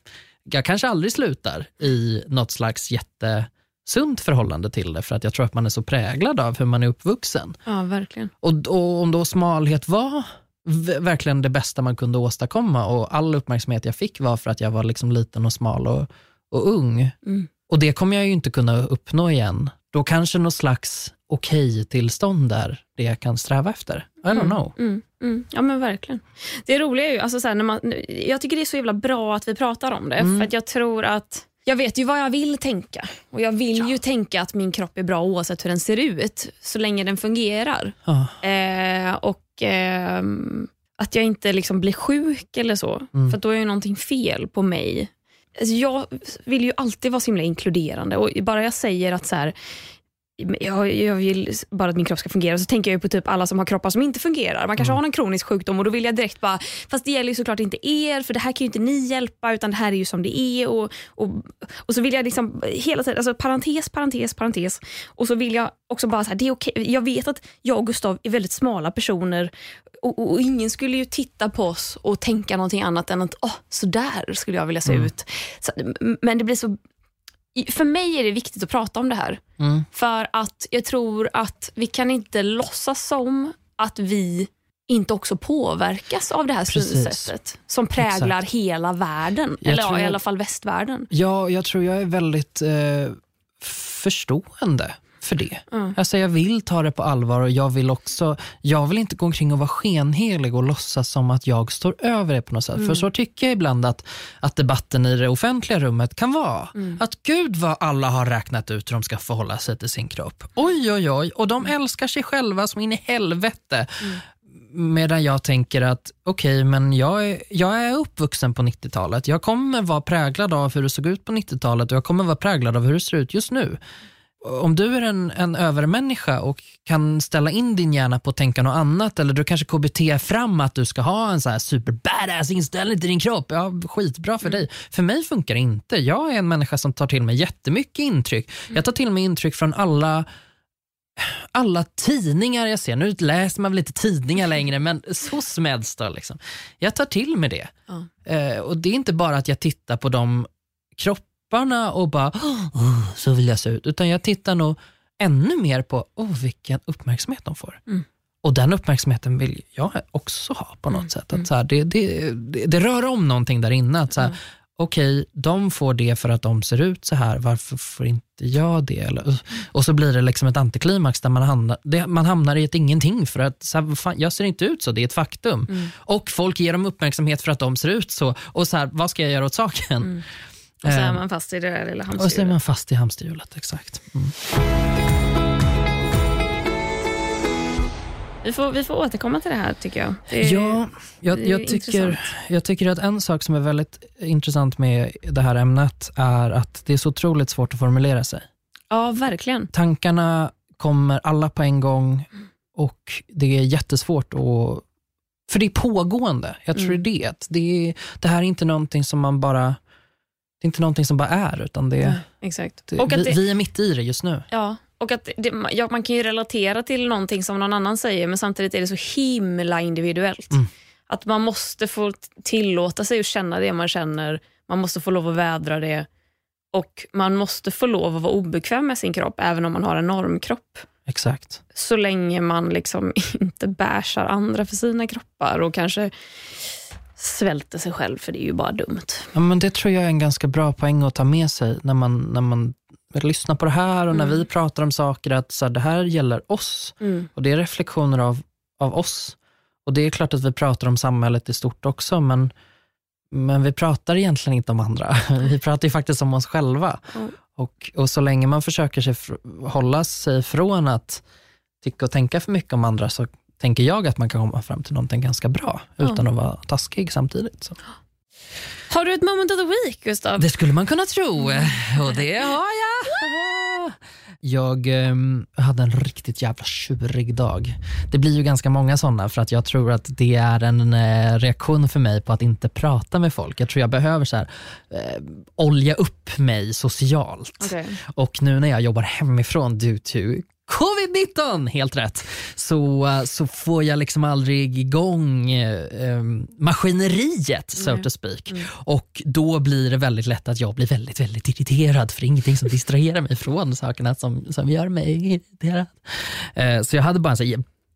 jag kanske aldrig slutar i något slags jättesunt förhållande till det för att jag tror att man är så präglad av hur man är uppvuxen. Ja, verkligen. Och, och om då smalhet var verkligen det bästa man kunde åstadkomma och all uppmärksamhet jag fick var för att jag var liksom liten och smal och, och ung. Mm. Och det kommer jag ju inte kunna uppnå igen. Då kanske något slags okej-tillstånd där, det jag kan sträva efter. I don't know. Mm, mm. Ja men verkligen. Det roliga är ju, alltså så här, när man, jag tycker det är så jävla bra att vi pratar om det. Mm. För att jag tror att jag vet ju vad jag vill tänka. Och Jag vill ju tänka att min kropp är bra oavsett hur den ser ut, så länge den fungerar. Ja. Eh, och ehm, att jag inte liksom blir sjuk eller så. Mm. För då är ju någonting fel på mig. Alltså jag vill ju alltid vara så himla inkluderande. Och bara jag säger att så här, jag, jag vill bara att min kropp ska fungera så tänker jag på typ alla som har kroppar som inte fungerar. Man kanske har någon kronisk sjukdom och då vill jag direkt bara, fast det gäller ju såklart inte er för det här kan ju inte ni hjälpa utan det här är ju som det är. Och, och, och så vill jag liksom hela tiden, alltså parentes, parentes, parentes. Och så vill jag också bara, så här, det är okej. jag vet att jag och Gustav är väldigt smala personer och, och, och ingen skulle ju titta på oss och tänka någonting annat än att oh, så där skulle jag vilja se ut. Så, men det blir så för mig är det viktigt att prata om det här. Mm. För att jag tror att vi kan inte låtsas som att vi inte också påverkas av det här Precis. synsättet som präglar hela världen. Jag eller ja, i alla fall västvärlden. Ja, jag tror jag är väldigt eh, förstående för det. Mm. Alltså jag vill ta det på allvar och jag vill också, jag vill inte gå omkring och vara skenhelig och låtsas som att jag står över det på något sätt. För så tycker jag ibland att, att debatten i det offentliga rummet kan vara. Att gud vad alla har räknat ut hur de ska förhålla sig till sin kropp. Oj oj oj, och de älskar sig själva som in i helvete. Medan jag tänker att okej, men jag är, jag är uppvuxen på 90-talet. Jag kommer vara präglad av hur det såg ut på 90-talet och jag kommer vara präglad av hur det ser ut just nu. Om du är en, en övermänniska och kan ställa in din hjärna på att tänka något annat eller du kanske KBT fram att du ska ha en så här super badass inställning till din kropp. Ja, skitbra för dig. För mig funkar det inte. Jag är en människa som tar till mig jättemycket intryck. Jag tar till mig intryck från alla alla tidningar jag ser, nu läser man väl inte tidningar längre, men så smeds då. Liksom. Jag tar till mig det. Ja. Eh, och Det är inte bara att jag tittar på de kropparna och bara, oh, så vill jag se ut. Utan jag tittar nog ännu mer på, oh, vilken uppmärksamhet de får. Mm. Och den uppmärksamheten vill jag också ha på något Mm. sätt. Att så här, det, det, det, det rör om någonting där inne. Att så här, Okej, de får det för att de ser ut så här, varför får inte jag det? Eller, och så blir det liksom ett antiklimax där man hamnar, det, man hamnar i ett ingenting för att så här, fan, jag ser inte ut så, det är ett faktum. Mm. Och folk ger dem uppmärksamhet för att de ser ut så. Och så här, vad ska jag göra åt saken? Och så är Eh, man fast i det där lilla och så är hamsterhjulet. man fast i hamsterhjulet, exakt. Mm. Vi får, vi får återkomma till det här tycker jag. Det är, Ja, jag, är jag, tycker, jag tycker att en sak som är väldigt intressant med det här ämnet är att det är så otroligt svårt att formulera sig. ja verkligen. Tankarna kommer alla på en gång och det är jättesvårt att... För det är pågående. Jag tror Mm. det. Det, är, det här är inte någonting som man bara... Det är inte någonting som bara är, utan det, Ja, exakt. det, Och vi, det, vi är mitt i det just nu. ja, och att det, ja, man kan ju relatera till någonting som någon annan säger men samtidigt är det så himla individuellt. Mm. Att man måste få tillåta sig att känna det man känner, man måste få lov att vädra det och man måste få lov att vara obekväm med sin kropp även om man har en normkropp. Exakt. Så länge man liksom (laughs) inte bärsar andra för sina kroppar och kanske svälter sig själv för det är ju bara dumt. Ja, men det tror jag är en ganska bra poäng att ta med sig när man, när man lyssnar på det här och när Mm. vi pratar om saker, att så här, det här gäller oss Mm. och det är reflektioner av, av oss. Och det är klart att vi pratar om samhället i stort också, men, men vi pratar egentligen inte om andra. (laughs) Vi pratar ju faktiskt om oss själva. Mm. Och, och så länge man försöker sig hålla sig från att tycka och tänka för mycket om andra så tänker jag att man kan komma fram till någonting ganska bra Ja. utan att vara taskig samtidigt. Så. Har du ett moment of the week, Gustav? Det skulle man kunna tro och det har jag. Jag ehm, hade en riktigt jävla tjurig dag. Det blir ju ganska många sådana för att jag tror att det är en eh, reaktion för mig på att inte prata med folk. Jag tror jag behöver så här, eh, olja upp mig socialt. Okej. Och nu när jag jobbar hemifrån due to covid-19, helt rätt, så, eh, så får jag liksom aldrig igång eh, eh, maskineriet, so Nej. to speak. Mm. Och då blir det väldigt lätt att jag blir väldigt, väldigt irriterad för ingenting som distraherar mig från sakerna som, som gör mig irriterad. Eh, så jag hade bara en så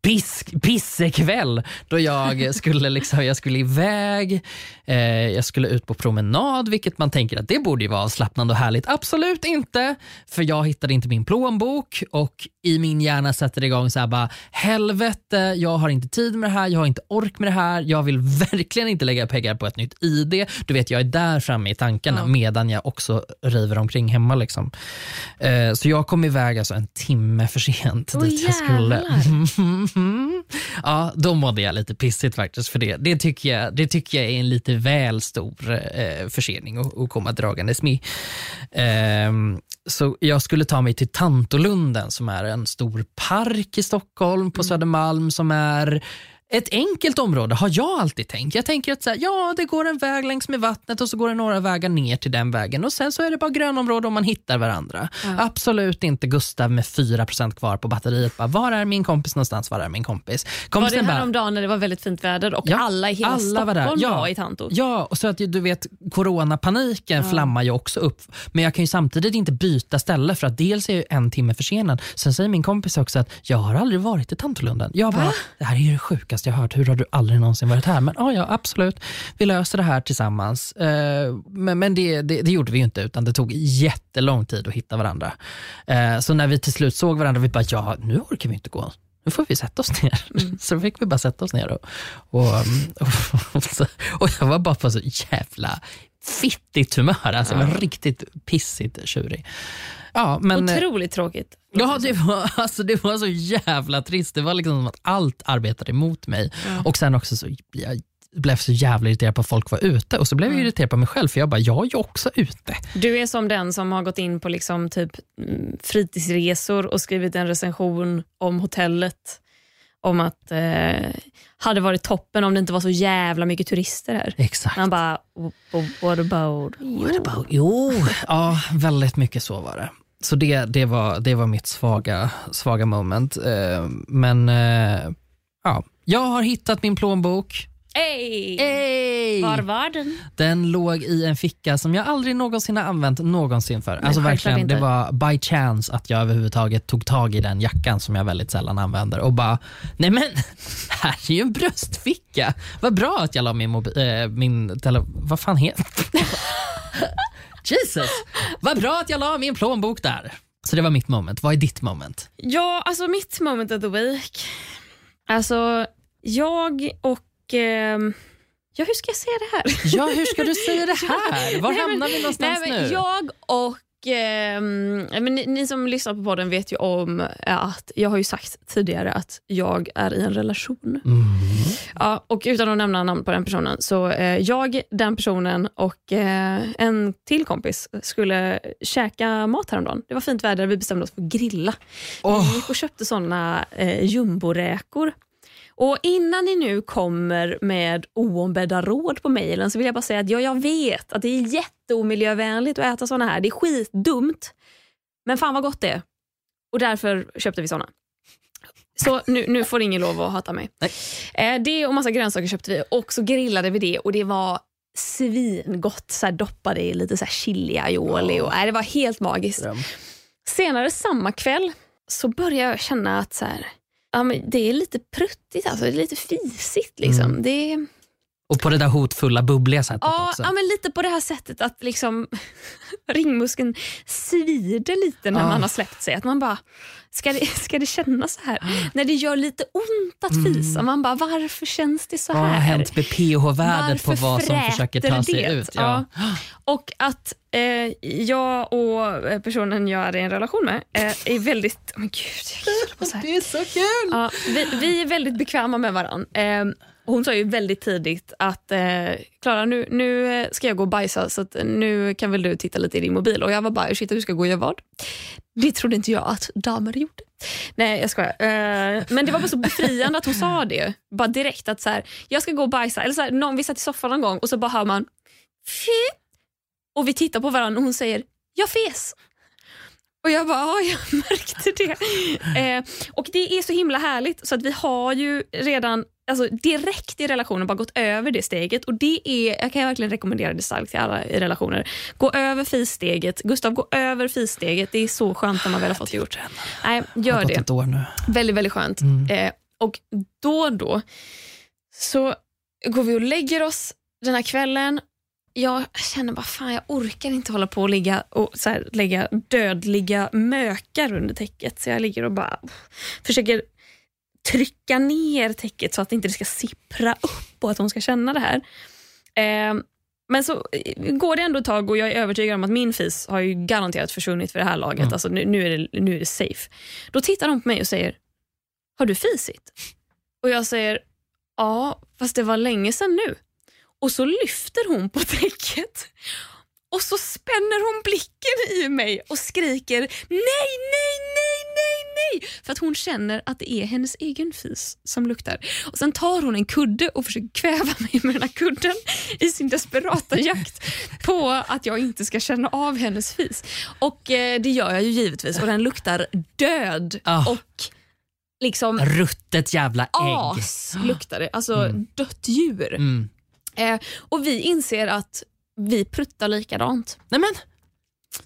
pisk, pissekväll då jag (laughs) skulle, liksom, jag skulle iväg, eh, jag skulle ut på promenad, vilket man tänker att det borde ju vara avslappnande och härligt. Absolut inte, för jag hittade inte min plånbok och i min hjärna sätter det igång så här bara, helvete, jag har inte tid med det här, jag har inte ork med det här, jag vill (laughs) verkligen inte lägga pengar på ett nytt ID. Du vet, jag är där framme i tankarna Ja. medan jag också river omkring hemma. Liksom. Eh, så jag kom iväg alltså en timme för sent Åh, dit jag skulle. (laughs) jävlar. ja, då mådde jag lite pissigt faktiskt för det. Det tycker jag, det tycker jag är en lite väl stor eh, försening att, komma dragandes med. Ehm, så jag skulle ta mig till Tantolunden som är en stor park i Stockholm på Södermalm som är ett enkelt område har jag alltid tänkt. Jag tänker att så här, ja, det går en väg längs med vattnet och så går det några vägar ner till den vägen och sen så är det bara grönområde om man hittar varandra. Absolut inte Gustav med 4% kvar på batteriet. Bara, var är min kompis någonstans? Var är min kompis? Var det Kompisen bara, häromdagen när det var väldigt fint väder och Ja, alla i hela alla Stockholm var var, där. Ja. i Tanto? Ja, och så att du vet, coronapaniken Ja. flammar ju också upp. Men jag kan ju samtidigt inte byta ställe för att dels är jag en timme försenad. Sen säger min kompis också att jag har aldrig varit i Tantolunden. Jag bara, Va? det här är ju det sjukaste sjukaste jag hört. Hur har du aldrig någonsin varit här? Men ja, ja absolut. Vi löser det här tillsammans. Eh, men men det, det, det gjorde vi ju inte, utan det tog jättelång tid att hitta varandra. Eh, så när vi till slut såg varandra, vi bara, ja, nu orkar vi inte gå. Nu får vi sätta oss ner. Så då fick vi bara sätta oss ner. Och, och, och, och jag var bara på så jävla fittigt humör. Alltså, Jag var riktigt pissigt tjurig. Ja, men, eh, Otroligt tråkigt. Ja, det var, (laughs) alltså, det var så jävla trist. Det var liksom som att allt arbetade emot mig. Och sen också så jag blev så jävla irriterad på att folk var ute och så blev jag irriterad på mig själv för jag bara, jag är ju också ute. Du är som den som har gått in på liksom typ mm, fritidsresor och skrivit en recension om hotellet. Om att eh, hade varit toppen om det inte var så jävla mycket turister här. Exakt. Man bara, "W- w- what about you? What about, jo, ja, väldigt mycket så var det. Så det, det, var, det var mitt svaga, svaga moment. Eh, Men eh, ja, jag har hittat min plånbok. Hey! Hey! Var var den? Den låg i en ficka som jag aldrig någonsin har använt någonsin för. alltså verkligen. Det var by chance att jag överhuvudtaget tog tag i den jackan som jag väldigt sällan använder och bara, nej men, (laughs) här är ju en bröstficka. Vad bra att jag la min, äh, min tele... Vad fan heter (laughs) Jesus! Vad bra att jag la min plånbok där. Så det var mitt moment. Vad är ditt moment? Ja, alltså mitt moment of the week. Alltså, jag och... ehm, ja, hur ska jag säga det här? Ja, hur ska du säga det (laughs) här? Var Nej, men- hamnar vi någonstans Nej, men nu? Jag och... ehm, men ni, ni som lyssnar på podden vet ju om att jag har ju sagt tidigare att jag är i en relation. Mm. Ja, och utan att nämna namn på den personen, så eh, jag, den personen och eh, en till kompis skulle käka mat häromdagen. Det var fint väder, vi bestämde oss för att grilla. Åh. Vi gick och köpte såna eh, jumboräkor. Och innan ni nu kommer med oombedda råd på mejlen så vill jag bara säga att ja, jag vet att det är jätteomiljövänligt att äta såna här. Det är skitdumt. Men fan vad gott det är. Och därför köpte vi såna. Så nu, nu får ingen lov att hata mig. Nej. Eh, det och massa grönsaker köpte vi och så grillade vi det och det var svingott. Så här doppade i lite så här chili aioli. Och, nej, det var helt magiskt. Senare samma kväll så började jag känna att så här, ja, men det är lite pruttigt, alltså, det är lite fisigt. Liksom. Mm. Det är, Och på det där hotfulla, bubbliga sättet ja, också. ja, men lite på det här sättet att liksom, (laughs) ringmuskeln svider lite när Ah. man har släppt sig. Att man bara, ska det, (laughs) ska det kännas så här? När det gör lite ont att fisa, man bara, varför känns det så Vad har här? hänt med pH-värdet på vad som försöker ta sig det? ut? Ja. Och att eh, jag och eh, personen jag är i en relation med eh, är väldigt... Men gud, jag här. Det är så kul! Ja, vi, vi är väldigt bekväma med varandra. Eh, hon sa ju väldigt tidigt att eh, Klara, nu, nu eh, ska jag gå och bajsa så nu kan väl du titta lite i din mobil. Och jag var bara, ursäkta du ska gå och göra vad? Det trodde inte jag att damer gjorde. Nej jag skojar. Eh, men det var bara så befriande att hon sa det. Bara direkt att så här, jag ska gå och bajsa. Eller så här, någon, vi satt i soffan någon gång och så bara hör man Fy! och vi tittar på varandra och hon säger jag fes. Och jag bara, ja jag (laughs) märkte det. Eh, och det är så himla härligt så att vi har ju redan alltså, direkt i relationen bara gått över det steget och det är, jag kan verkligen rekommendera det starkt till alla i relationer. Gå över fissteget. Gustav, gå över fissteget. Det är så skönt när man väl har fått det gjort. Nej, gör det. ett år nu. Väldigt, väldigt skönt. Mm. Eh, och då och då så går vi och lägger oss den här kvällen. Jag känner bara fan jag orkar inte hålla på och ligga och så här, lägga dödliga mökar under täcket. Så jag ligger och bara försöker trycka ner täcket så att inte det ska sippra upp och att hon ska känna det här. Eh, men så eh, går det ändå ett tag och jag är övertygad om att min fis har ju garanterat försvunnit för det här laget. Mm. Alltså, nu, nu, är det, nu är det safe. Då tittar hon på mig och säger, har du fisit? Och jag säger, ja, fast det var länge sedan nu. Och så lyfter hon på täcket och så spänner hon blicken i mig och skriker nej, nej, nej, nej. För att hon känner att det är hennes egen fis som luktar. Och Sen tar hon en kudde och försöker kväva (laughs) mig med den här kudden i sin desperata jakt på att jag inte ska känna av hennes fis. Och eh, det gör jag ju givetvis och den luktar död Ah. och liksom Ruttet jävla ägg. as luktar det. Alltså dött djur. Mm. Eh, och vi inser att vi pruttar likadant. Nej men,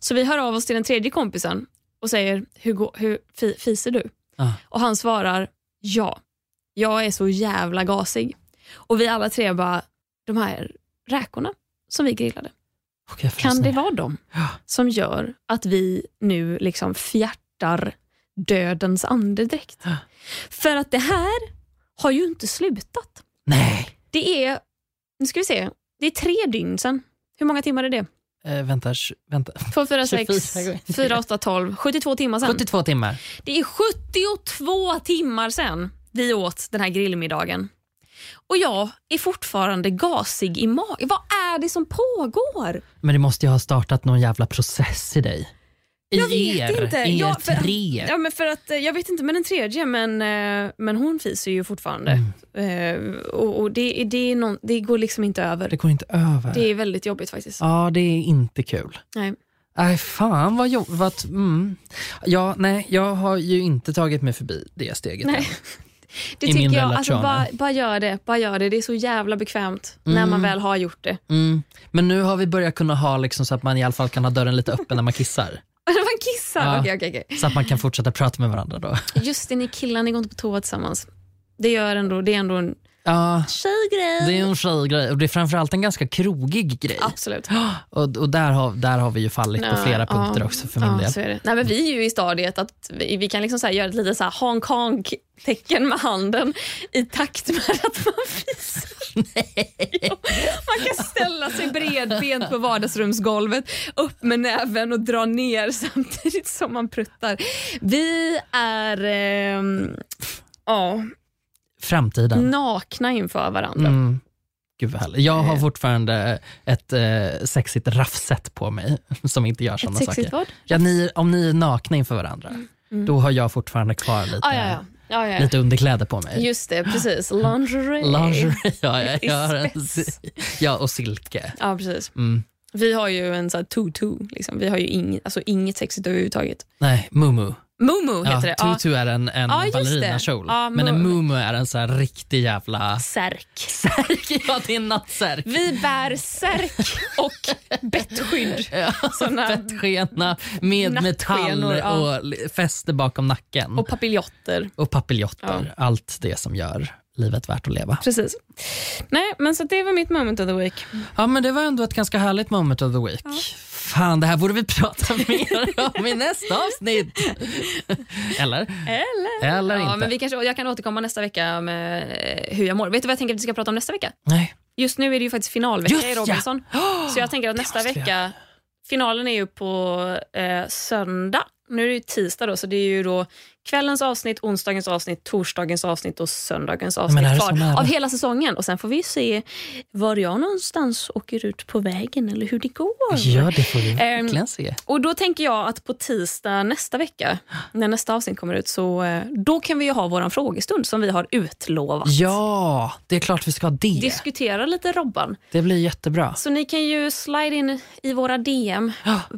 Så vi hör av oss till den tredje kompisen och säger, hur, går, hur fi, fiser du? Ah. Och han svarar, ja, jag är så jävla gasig. Och vi alla tre bara, de här räkorna som vi grillade, jag kan det vara de Ja. som gör att vi nu liksom fjärtar dödens andedräkt? Ja. För att det här har ju inte slutat. Nej. Det är, nu ska vi se, det är tre dygn sedan. Hur många timmar är det? Eh, vänta, vänta. 2, 4, 6, 24 gånger. 4, 8, 12, 72 timmar sedan. 72 timmar. Det är 72 timmar sedan vi åt den här grillmiddagen. Och jag är fortfarande gasig i magen. Vad är det som pågår? Men det måste ju ha startat någon jävla process i dig. Jag vet er, inte. er Ja, för- tre. Ja, men för att, eh, jag vet inte med den tredje, men, eh, men hon fiser ju fortfarande. Mm. Eh, och och det, det, någon, det går liksom inte över. Det går inte över. Det är väldigt jobbigt faktiskt. Ja, det är inte kul. Nej. Nej, fan vad jobbigt. Mm. Ja, nej, jag har ju inte tagit mig förbi det steget Nej. än. (laughs) Det I tycker jag. Alltså, bara, bara gör det. Bara gör det. Det är så jävla bekvämt när man väl har gjort det. Mm. Men nu har vi börjat kunna ha liksom så att man i alla fall kan ha dörren lite öppen när man kissar. (laughs) man kissar. Ja. Okej, okej, okej. Så att man kan fortsätta prata med varandra då. Just det, ni killar ni går inte på toa tillsammans. Det, gör ändå, det är ändå en Ja, tjejgrej. det är en tjejgrej och det är framförallt en ganska krogig grej. Absolut. (gasps) Och, och där, har, där har vi ju fallit på Nej, flera punkter ja. också för min ja, del. Nej, men vi är ju i stadiet att vi, vi kan liksom så göra ett litet så Hong Kong-tecken med handen i takt med att man. (laughs) Ja, man kan ställa sig bredbent på vardagsrumsgolvet, upp med näven och dra ner (laughs) samtidigt som man pruttar. Vi är ehm, ja, Framtiden. nakna inför varandra. Mm. Gud vad härligt. Jag har Eh. fortfarande ett eh, sexigt raffset på mig (laughs) som inte gör sådana saker. vad? Ja, ni, om ni är nakna inför varandra, då har jag fortfarande kvar lite, Ah, ja, ja. Ja. lite underkläder på mig. Just det, precis. (gasps) Lingerie. Lingerie, ja, ja, (laughs) jag ja, och silke. Ja, precis. Mm. Vi har ju en sån här tutu. Liksom. Vi har ju inget, alltså inget sexigt överhuvudtaget. Nej, mumu. Mumu heter det. Ja. tutu är en, en Ja, ballerinakjol. Ja, men en mu- mumu är en så här riktig jävla Särk. särk. Ja, det är en nattsärk. Vi bär särk och bettskydd. (laughs) Ja, Såna- Bettskena med metall och fäste bakom nacken. Och papiljotter. Och papiljotter. Allt det som gör livet värt att leva. Precis. Nej, men så det var mitt moment of the week. Ja, men det var ändå ett ganska härligt moment of the week. Fan, det här borde vi prata (laughs) mer om i nästa avsnitt. Eller? Eller? Eller ja, inte. Men vi kanske, jag kan återkomma nästa vecka med eh, hur jag mår. Vet du vad jag tänker att vi ska prata om nästa vecka? Nej. Just nu är det ju faktiskt finalvecka Just i ja. Robinson. Så jag tänker att nästa vecka, finalen är ju på eh, söndag. Nu är det ju tisdag då, så det är ju då kvällens avsnitt, onsdagens avsnitt, torsdagens avsnitt och söndagens avsnitt så kvar av hela säsongen. Och Sen får vi se var jag någonstans åker ut på vägen eller hur det går. Ja, det får vi Ehm, verkligen se. Och Då tänker jag att på tisdag nästa vecka, när nästa avsnitt kommer ut, så eh, då kan vi ju ha vår frågestund som vi har utlovat. Ja, det är klart vi ska ha det. Diskutera lite Robban. Det blir jättebra. Så ni kan ju slide in i våra DM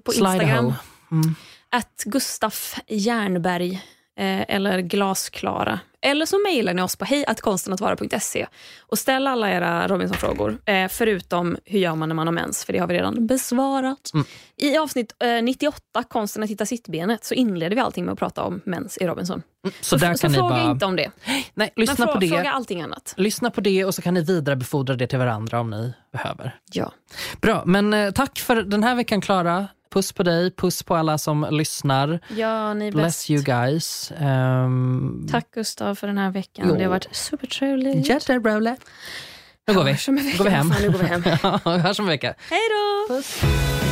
på Instagram. Mm. Att Gustaf Jernberg eh, eller Glasklara. Eller så mejlar ni oss på hejatkonstenattvara.se och ställ alla era Robinson-frågor. Eh, förutom hur gör man när man har mens, för det har vi redan besvarat. Mm. I avsnitt eh, 98, konsten att hitta sittbenet, så inleder vi allting med att prata om mens i Robinson. Så, där så kan ni fråga bara... inte om det. Nej, lyssna på det. fråga allting annat. Lyssna på det och så kan ni vidarebefordra det till varandra om ni behöver. Ja. Bra, men eh, tack för den här veckan Klara. Puss på dig, puss på alla som lyssnar. ja, ni är Bless bäst. you guys. Um, Tack Gustav för den här veckan. Jo. Det har varit supertrevligt. Jätteroligt. Nu går vi. Hörs om en vecka. (laughs) Går vi hem. Fan, nu går vi hem. Ja, hörs om en vecka. Hej då!